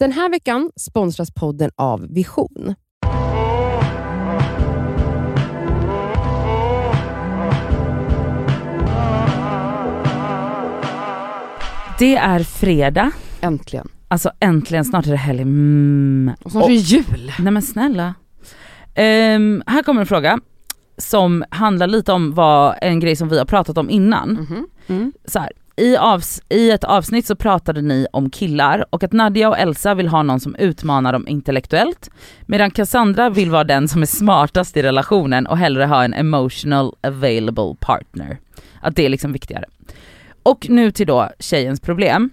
Den här veckan sponsras podden av Vision. Det är fredag, Äntligen. alltså äntligen, snart är det helg. Mm. Och snart är det jul. Nej men snälla. Ehm, här kommer en fråga som handlar lite om vad, en grej som vi har pratat om innan. Mhm. Mm. Så här, i, avs, I ett avsnitt så pratade ni om killar och att Nadja och Elsa vill ha någon som utmanar dem intellektuellt medan Cassandra vill vara den som är smartast i relationen och hellre ha en emotional available partner. Att det är liksom viktigare. Och nu till då tjejens problem.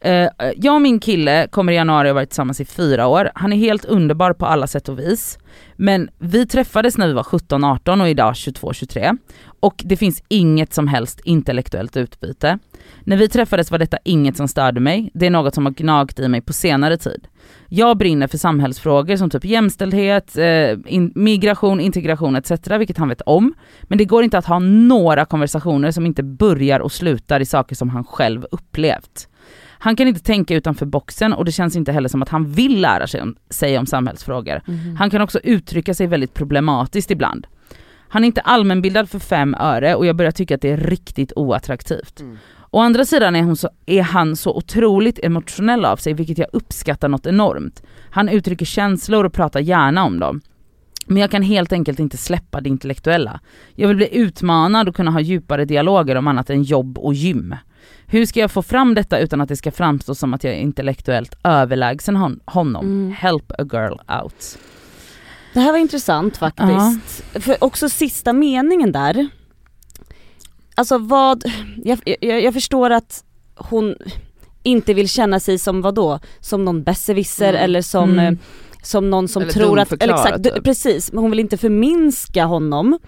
Eh, jag och min kille kommer i januari att vara tillsammans i fyra år. Han är helt underbar på alla sätt och vis. Men vi träffades när vi var 17-18 och idag 22-23. Och det finns inget som helst intellektuellt utbyte. När vi träffades var detta inget som störde mig. Det är något som har gnagt i mig på senare tid. Jag brinner för samhällsfrågor som typ jämställdhet, eh, in, migration, integration etc. vilket han vet om. Men det går inte att ha några konversationer som inte börjar och slutar i saker som han själv upplevt. Han kan inte tänka utanför boxen och det känns inte heller som att han vill lära sig om, sig om samhällsfrågor. Han kan också uttrycka sig väldigt problematiskt ibland. Han är inte allmänbildad för fem öre och jag börjar tycka att det är riktigt oattraktivt. Mm. Å andra sidan är, hon så, är han så otroligt emotionell av sig vilket jag uppskattar något enormt. Han uttrycker känslor och pratar gärna om dem. Men jag kan helt enkelt inte släppa det intellektuella. Jag vill bli utmanad och kunna ha djupare dialoger om annat än jobb och gym. Hur ska jag få fram detta utan att det ska framstå som att jag är intellektuellt överlägsen hon, honom? Mm. Help a girl out. Det här var intressant faktiskt. För också sista meningen där. Alltså vad, jag, jag, jag förstår att hon inte vill känna sig som vad då? Som någon besserwisser Mm. eller som, Mm. som någon som Eller tror att, eller exakt, typ. precis, men hon vill inte förminska honom.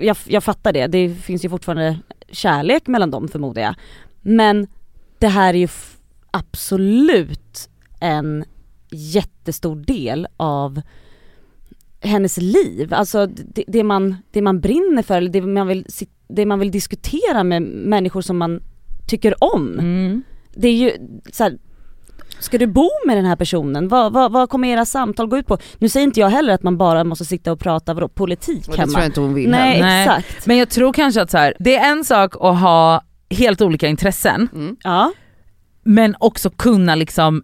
Jag, jag fattar det, det finns ju fortfarande kärlek mellan dem förmodar jag. Men det här är ju absolut en jättestor del av hennes liv, alltså det, det, man, det man brinner för eller det man, vill, det man vill diskutera med människor som man tycker om. Mm. Det är ju så här, ska du bo med den här personen? Vad, vad, vad kommer era samtal gå ut på? Nu säger inte jag heller att man bara måste sitta och prata vadå, politik Och det hemma. tror jag inte hon vill Nej heller. Nej. exakt. Men jag tror kanske att så här, det är en sak att ha helt olika intressen Mm. Ja. men också kunna liksom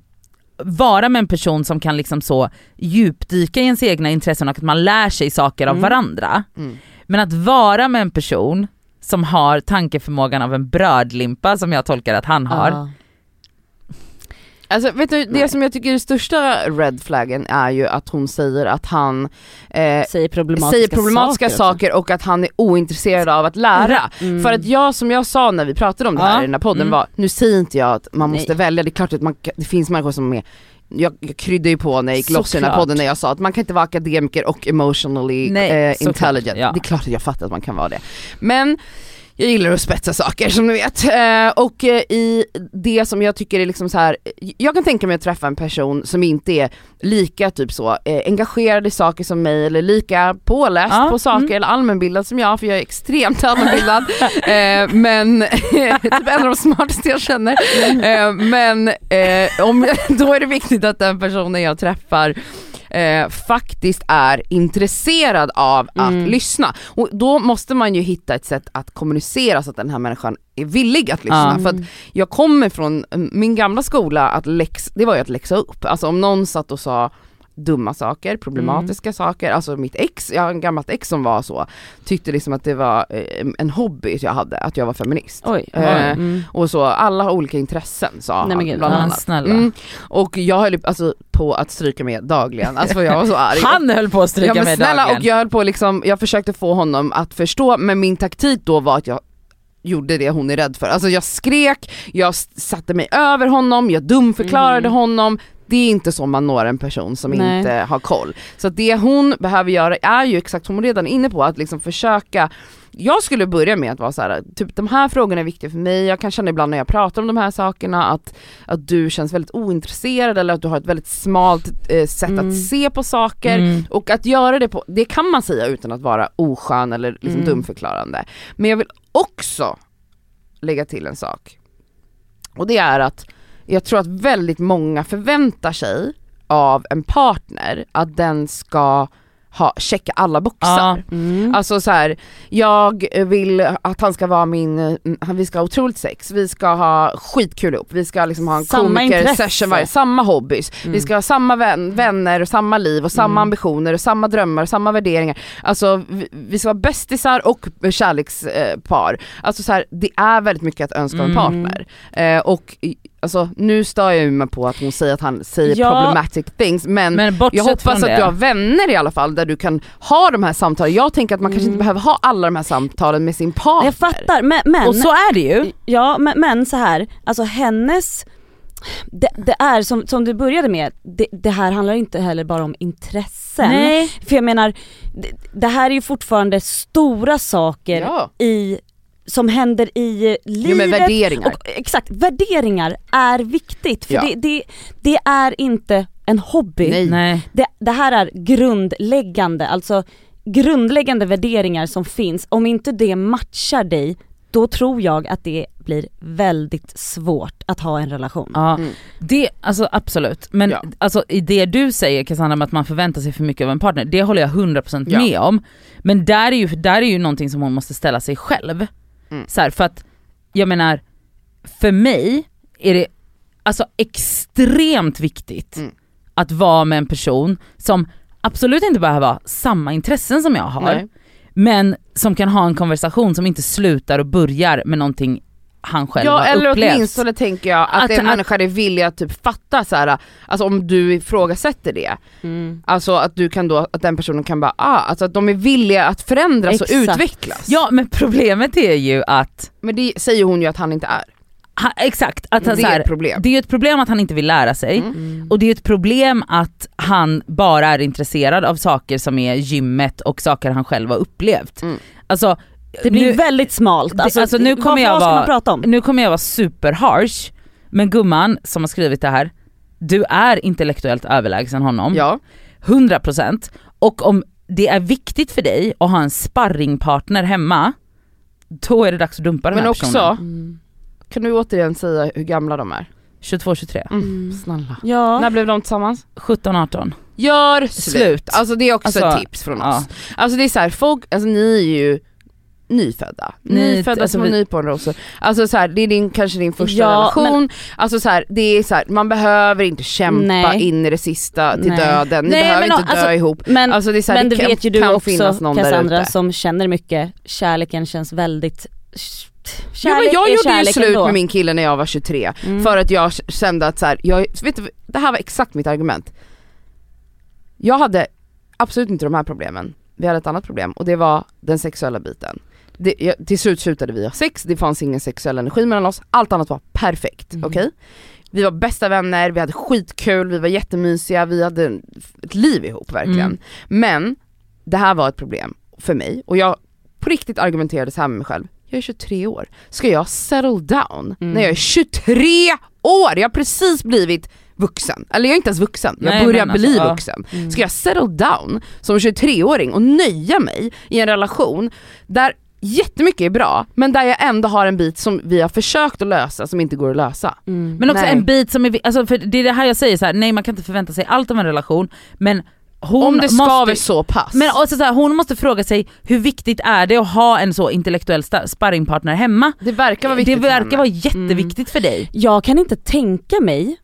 vara med en person som kan liksom så djupdyka i ens egna intressen och att man lär sig saker av Mm. varandra. Mm. Men att vara med en person som har tankeförmågan av en brödlimpa som jag tolkar att han har. Ja. Alltså vet du, det Nej. som jag tycker är den största red flaggen är ju att hon säger att han eh, Säger problematiska, säger problematiska saker. saker, och att han är ointresserad av att lära. Mm. För att jag, som jag sa när vi pratade om det här Ja. i den här podden Mm. var, nu säger inte jag att man måste Nej. välja, det är klart att man, det finns människor som är jag, jag kryddade ju på när jag gick loss i den här podden när jag sa att man kan inte vara akademiker och emotionally Nej, eh, intelligent. ja. Det är klart att jag fattar att man kan vara det. Men jag gillar att spetsa saker som ni vet. Eh, och eh, i det som jag tycker är liksom så här. jag kan tänka mig att träffa en person som inte är lika typ så eh, engagerad i saker som mig eller lika påläst Ja, på saker mm. eller allmänbildad som jag för jag är extremt allmänbildad. eh, men typ en av de smartaste jag känner. Eh, men eh, om, då är det viktigt att den personen jag träffar eh, faktiskt är intresserad av att Mm. lyssna. Och då måste man ju hitta ett sätt att kommunicera så att den här människan är villig att lyssna. Ja. För att jag kommer från eh, min gamla skola, att läx, det var ju att läxa upp. Alltså om någon satt och sa dumma saker, problematiska Mm. saker, alltså mitt ex, jag har en gammalt ex som var så, tyckte liksom att det var eh, en hobby jag hade, att jag var feminist. Oj, Eh, mm. och så, alla har olika intressen sa Nej, han gud. bland annat. Mm. Och jag höll alltså på att stryka med dagligen, alltså för jag var så arg. Han höll på att stryka ja, med snälla, dagen. och jag höll på liksom, jag försökte få honom att förstå, men min taktik då var att jag gjorde det hon är rädd för. Alltså jag skrek, jag satte mig över honom, jag dumförklarade Mhm. honom. Det är inte så man når en person som Nej. inte har koll. Så det hon behöver göra är ju exakt som hon redan är inne på, att liksom försöka jag skulle börja med att vara så här, typ de här frågorna är viktiga för mig, jag kan känna ibland när jag pratar om de här sakerna att, att du känns väldigt ointresserad eller att du har ett väldigt smalt eh, sätt Mm. att se på saker. Mm. Och att göra det på, det kan man säga utan att vara oskön eller liksom Mm. dumförklarande. Men jag vill också lägga till en sak. Och det är att jag tror att väldigt många förväntar sig av en partner att den ska ha, checka alla boxar. Mm. Alltså så här, jag vill att han ska vara min, mm, vi ska ha otroligt sex, vi ska ha skitkul ihop, vi ska liksom ha en Samma komiker intresse. session varje, samma hobbys, vi ska ha samma vän, vänner och samma liv och samma Mm. ambitioner och samma drömmar och samma värderingar. Alltså vi, vi ska vara bästisar och kärlekspar. Alltså så här, det är väldigt mycket att önska en Mm. partner. Eh, och alltså nu stör jag mig på att hon säger att han säger Ja. problematic things men Men jag hoppas att det, du har vänner i alla fall där du kan ha de här samtalen. Jag tänker att man kanske Mm. inte behöver ha alla de här samtalen med sin partner. Jag fattar men, men och så är det ju. Ja men, men så här, alltså hennes det, det är som, som du började med, det, det här handlar inte heller bara om intressen. Nej. För jag menar, det, det här är ju fortfarande stora saker Ja. i, som händer i livet. Jo men värderingar. och, exakt, värderingar är viktigt för Ja. det, det, det är inte en hobby. Nej. Nej. Det, det här är grundläggande, alltså grundläggande värderingar som finns. Om inte det matchar dig, då tror jag att det blir väldigt svårt att ha en relation. Ja, Mm. det, alltså absolut. Men Ja. alltså i det du säger Cassandra med att man förväntar sig för mycket av en partner, det håller jag 100% Ja. med om. Men där är, ju, där är ju någonting som hon måste ställa sig själv. Mm. Så här, för att, jag menar, för mig är det alltså extremt viktigt Mm. att vara med en person som absolut inte behöver ha samma intressen som jag har, Nej. men som kan ha en konversation som inte slutar och börjar med någonting han själv Ja har eller upplevt. åtminstone tänker jag att, Att- en människa är villig att typ fatta så här, alltså om du ifrågasätter det, Mm. alltså att du kan då, att den personen kan bara, ah, alltså att de är villiga att förändras och Exakt. utvecklas. Ja men problemet är ju att Men det säger hon ju att han inte är. Ha, exakt, att han, Det så är här, ett problem. det är ett problem att han inte vill lära sig Mm. och det är ett problem att han bara är intresserad av saker som är gymmet och saker han själv har upplevt. Mm. Alltså, Det blir nu, väldigt smalt. Alltså, alltså, nu kommer vad, jag vad ska vara- man prata om? nu kommer jag vara super harsh, men gumman som har skrivit det här, du är intellektuellt överlägsen honom, Ja. 100% och om det är viktigt för dig att ha en sparringpartner hemma, då är det dags att dumpa den Men här också, personen. Mm. kan du återigen säga hur gamla de är? 22-23, Mm. Snälla. Ja. När blev de tillsammans? 17-18. Gör slut. Slut. Alltså det är också Alltså, ett tips från ja. oss. Alltså det är så här, folk, alltså ni är ju nyfödda. Nyfödda alltså som vi- nyponrosor. Alltså så här, det är din, kanske din första Ja, relation. Alltså så här, det är så här, man behöver inte kämpa Nej. in i det sista till Nej. döden. Ni Nej, behöver men inte dö alltså- ihop. Men, Alltså det är så här, men det kan, vet ju du också finnas någon där Cassandra som känner mycket, kärleken känns väldigt Ja, men Kärlek jag gjorde ju kärlek slut ändå. med min kille när jag var 23 Mm. för att jag kände att så här, jag, vet du, det här var exakt mitt argument. Jag hade absolut inte de här problemen, vi hade ett annat problem och det var den sexuella biten. Det, jag, till slut slutade vi ha sex, det fanns ingen sexuell energi mellan oss, allt annat var perfekt, Mm. okej? Vi var bästa vänner, vi hade skitkul, vi var jättemysiga, vi hade ett liv ihop verkligen. Mm. Men det här var ett problem för mig och jag på riktigt argumenterade så här med mig själv. Jag är 23 år, ska jag settle down Mm. när jag är 23 år? Jag har precis blivit vuxen, eller jag är inte ens vuxen, jag Nej, börjar alltså, bli ja. vuxen. Mm. Ska jag settle down som 23-åring och nöja mig i en relation där jättemycket är bra, men där jag ändå har en bit som vi har försökt att lösa som inte går att lösa. Mm. Men också Nej. en bit som är, alltså för det är det här jag säger så här, nej man kan inte förvänta sig allt av en relation men hon Om det skaver måste, så pass. men också så här, hon måste fråga sig hur viktigt är det att ha en så intellektuell sparringpartner hemma? det verkar vara viktigt det verkar vara jätteviktigt för dig. Jag kan inte tänka mig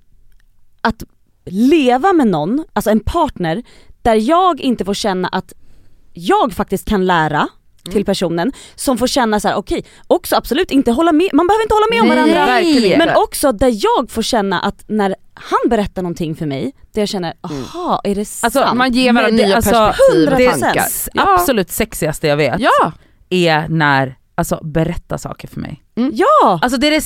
att leva med någon, alltså en partner, där jag inte får känna att jag faktiskt kan lära Mm. till personen som får känna så här: okej, också absolut inte hålla med, man behöver inte hålla med om Nej, varandra. verkligen inte. Men också där jag får känna att när han berättar någonting för mig, där jag känner, aha är det sant? Alltså, Man ger varandra Men det- nya alltså, perspektiv och 100%. tankar. S- Absolut sexigaste jag vet Ja! är när, alltså berätta saker för mig. ja! Alltså det är det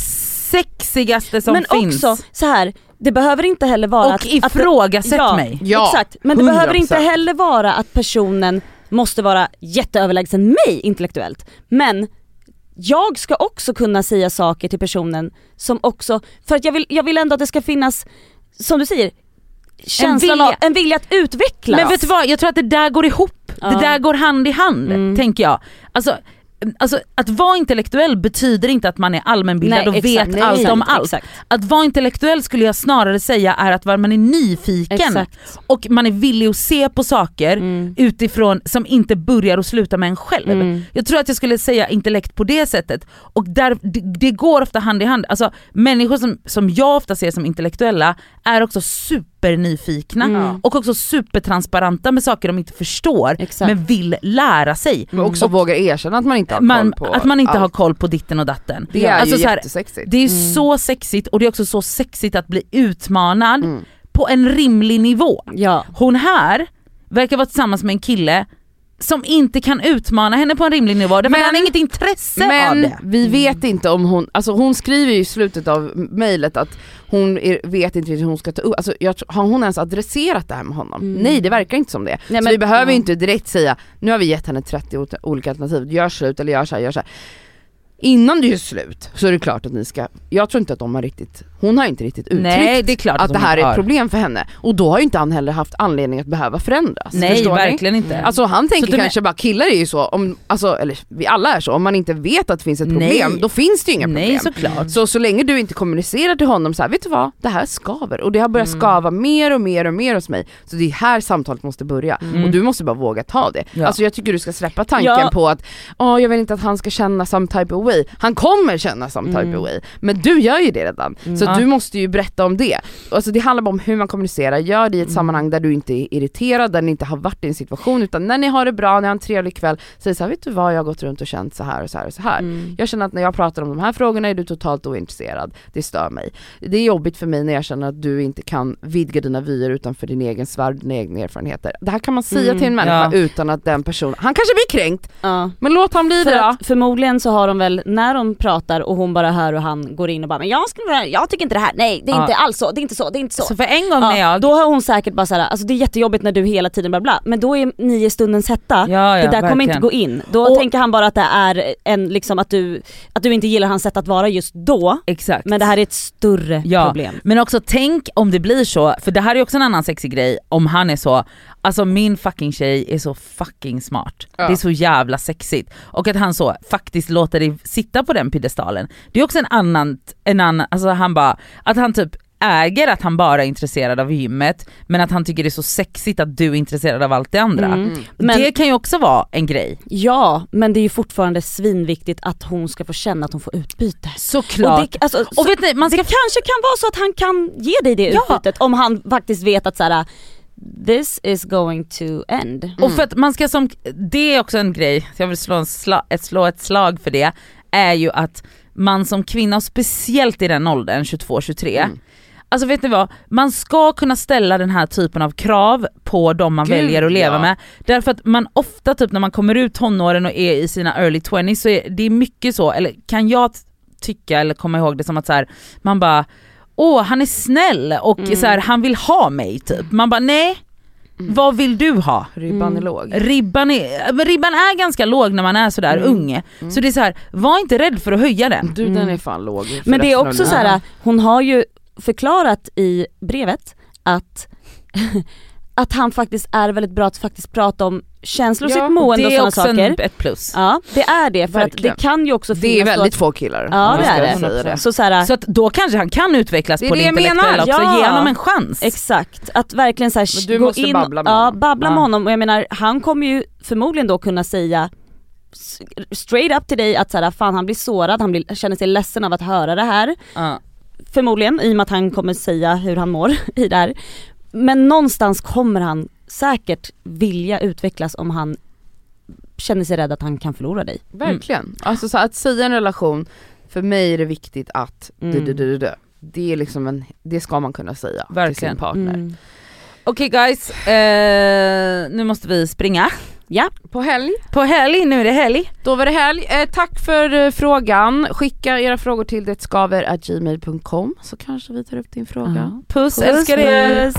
sexigaste som men finns. också så här, det behöver inte heller vara och att... att ifrågasätt ja, mig. Ja, Exakt, men det 100%. behöver inte heller vara att personen måste vara jätteöverlägsen mig intellektuellt. Men jag ska också kunna säga saker till personen som också, för att jag vill, jag vill ändå att det ska finnas, som du säger, känslan vilja. av, en vilja att utvecklas. Men vet du vad, jag tror att det där går ihop. Ja. Det där går hand i hand, Mm. tänker jag. Alltså, alltså att vara intellektuell betyder inte att man är allmänbildad och exakt, vet nej, allt om allt. Exakt. Att vara intellektuell skulle jag snarare säga är att man är nyfiken exakt. och man är villig att se på saker Mm. utifrån som inte börjar och slutar med en själv. Mm. Jag tror att jag skulle säga intellekt på det sättet och där, det, det går ofta hand i hand. Alltså, människor som, som jag ofta ser som intellektuella är också supernyfikna Mm. och också supertransparenta med saker de inte förstår Exakt. men vill lära sig. Men också vågar erkänna att man inte har Man, koll på att man inte har allt. koll på ditten och datten. Det är Alltså ju så här, jättesexigt. Det är Mm. så sexigt och det är också så sexigt att bli utmanad Mm. på en rimlig nivå. Ja. Hon här verkar vara tillsammans med en kille som inte kan utmana henne på en rimlig nivå, Men- han har inget intresse av Men det. vi vet inte om hon, alltså hon skriver ju i slutet av mejlet att hon är, vet inte hur hon ska ta upp, alltså jag, har hon ens adresserat det här med honom? Mm. Nej det verkar inte som det. Nej, så men- vi behöver ju ja. inte direkt säga, nu har vi gett henne 30 ot- olika alternativ, gör slut eller gör så här, gör så här. Innan det gör slut så är det klart att ni ska, jag tror inte att de har riktigt, hon har inte riktigt uttryckt Nej det är klart att det här är ett problem för henne. Och då har ju inte han heller haft anledning att behöva förändras. Nej förstår ni? verkligen inte. Alltså han tänker du men- kanske bara, killar är ju så, om, alltså, eller vi alla är så, om man inte vet att det finns ett Nej. problem, då finns det ju inga Nej problem. såklart. Så så länge du inte kommunicerar till honom så här, vet du vad, det här skaver och det har börjat Mm. skava mer och mer och mer hos mig. Så det är här samtalet måste börja Mm. och du måste bara våga ta det. Ja. Alltså jag tycker du ska släppa tanken Ja. på att, åh jag vill inte att han ska känna some type of way. Han kommer känna some type Mm. of way, men du gör ju det redan. Så Ja. du måste ju berätta om det. Alltså det handlar bara om hur man kommunicerar, gör det i ett Mm. sammanhang där du inte är irriterad, där ni inte har varit i en situation, utan när ni har det bra, ni har en trevlig kväll, säg så här, vet du vad jag har gått runt och känt så här och så här och så här. Mm. Jag känner att när jag pratar om de här frågorna är du totalt ointresserad. Det stör mig. Det är jobbigt för mig när jag känner att du inte kan vidga dina vyer utanför din egen sfär, dina egna erfarenheter. Det här kan man säga Mm, till en människa ja. utan att den personen, han kanske blir kränkt, Ja. men låt han bli För det då. förmodligen så har de väl, när de pratar och hon bara hör hur han går in och bara men jag, skulle, jag tycker inte det här, nej det är Ja. inte alls så, det är inte så, det är inte så. Så för en gång när Ja, jag... då har hon säkert bara såhär, alltså det är jättejobbigt när du hela tiden bla bla, men då är ni i stundens hetta, det där kommer inte verkligen. gå in. Då Och- tänker han bara att det är en, liksom att du, att du inte gillar hans sätt att vara just då, Exakt. men det här är ett större problem. Men också tänk om det blir så, för det här är också en annan sexig grej, om han är så, alltså min fucking tjej är så fucking smart. Ja. Det är så jävla sexigt. Och att han så faktiskt låter dig sitta på den piedestalen. Det är också en annan, en annan alltså han bara, att han typ äger att han bara är intresserad av gymmet men att han tycker det är så sexigt att du är intresserad av allt det andra. Mm. Men- det kan ju också vara en grej. Ja, men det är ju fortfarande svinviktigt att hon ska få känna att hon får utbyte. Såklart. Och, det, alltså, Och så, vet ni, man ska det kanske kan vara så att han kan ge dig det Ja. utbytet om han faktiskt vet att så här, this is going to end. Och för att man ska som, det är också en grej, jag vill slå, en sla, ett, slå ett slag för det, är ju att man som kvinna, och speciellt i den åldern, 22-23, Mm. Alltså vet ni vad, man ska kunna ställa den här typen av krav på de man Gud, väljer att leva ja. med. Därför att man ofta typ när man kommer ut tonåren och är i sina early 20s så är det mycket så, eller kan jag tycka eller komma ihåg det som att så här, man bara åh han är snäll och Mm. så här, han vill ha mig typ. Man bara nej, Mm. vad vill du ha? Ribban Mm. är låg. Ribban är, men ribban är ganska låg när man är sådär Mm. ung. Mm. Så det är så här, var inte rädd för att höja den. Du den Mm. är fan låg. Men det är också så här, hon har ju förklarat i brevet att att han faktiskt är väldigt bra att faktiskt prata om känslor, Ja, sitt mående och det är sådana också saker. ett plus. Ja det är det för Verkligen. att det kan ju också finnas Det är väldigt att, få killar. Ja, det är det. Så, så här, Så att då kanske han kan utvecklas Det på det det jag menar. intellektuella också, Ja. ge honom en chans. Exakt, att verkligen så Men här, du gå måste in, babbla med ja, honom. babbla med Ja. honom och jag menar han kommer ju förmodligen då kunna säga straight up till dig att så här, fan han blir sårad, han blir, känner sig ledsen av att höra det här. Ja. Förmodligen i och med att han kommer säga hur han mår i det här. Men någonstans kommer han säkert vilja utvecklas om han känner sig rädd att han kan förlora dig. Verkligen. Alltså så att säga en relation, för mig är det viktigt att Mm. du, du, du, du, du. Det är liksom en, det ska man kunna säga till Verkligen. sin partner. Mm. Okej guys, eh, nu måste vi springa. Ja, På helg, På helg, nu är det helg. då var det helg. Eh, tack för eh, frågan. Skicka era frågor till detskaver.gmail.com så kanske vi tar upp din fråga. Puss, Puss, älskar er! puss.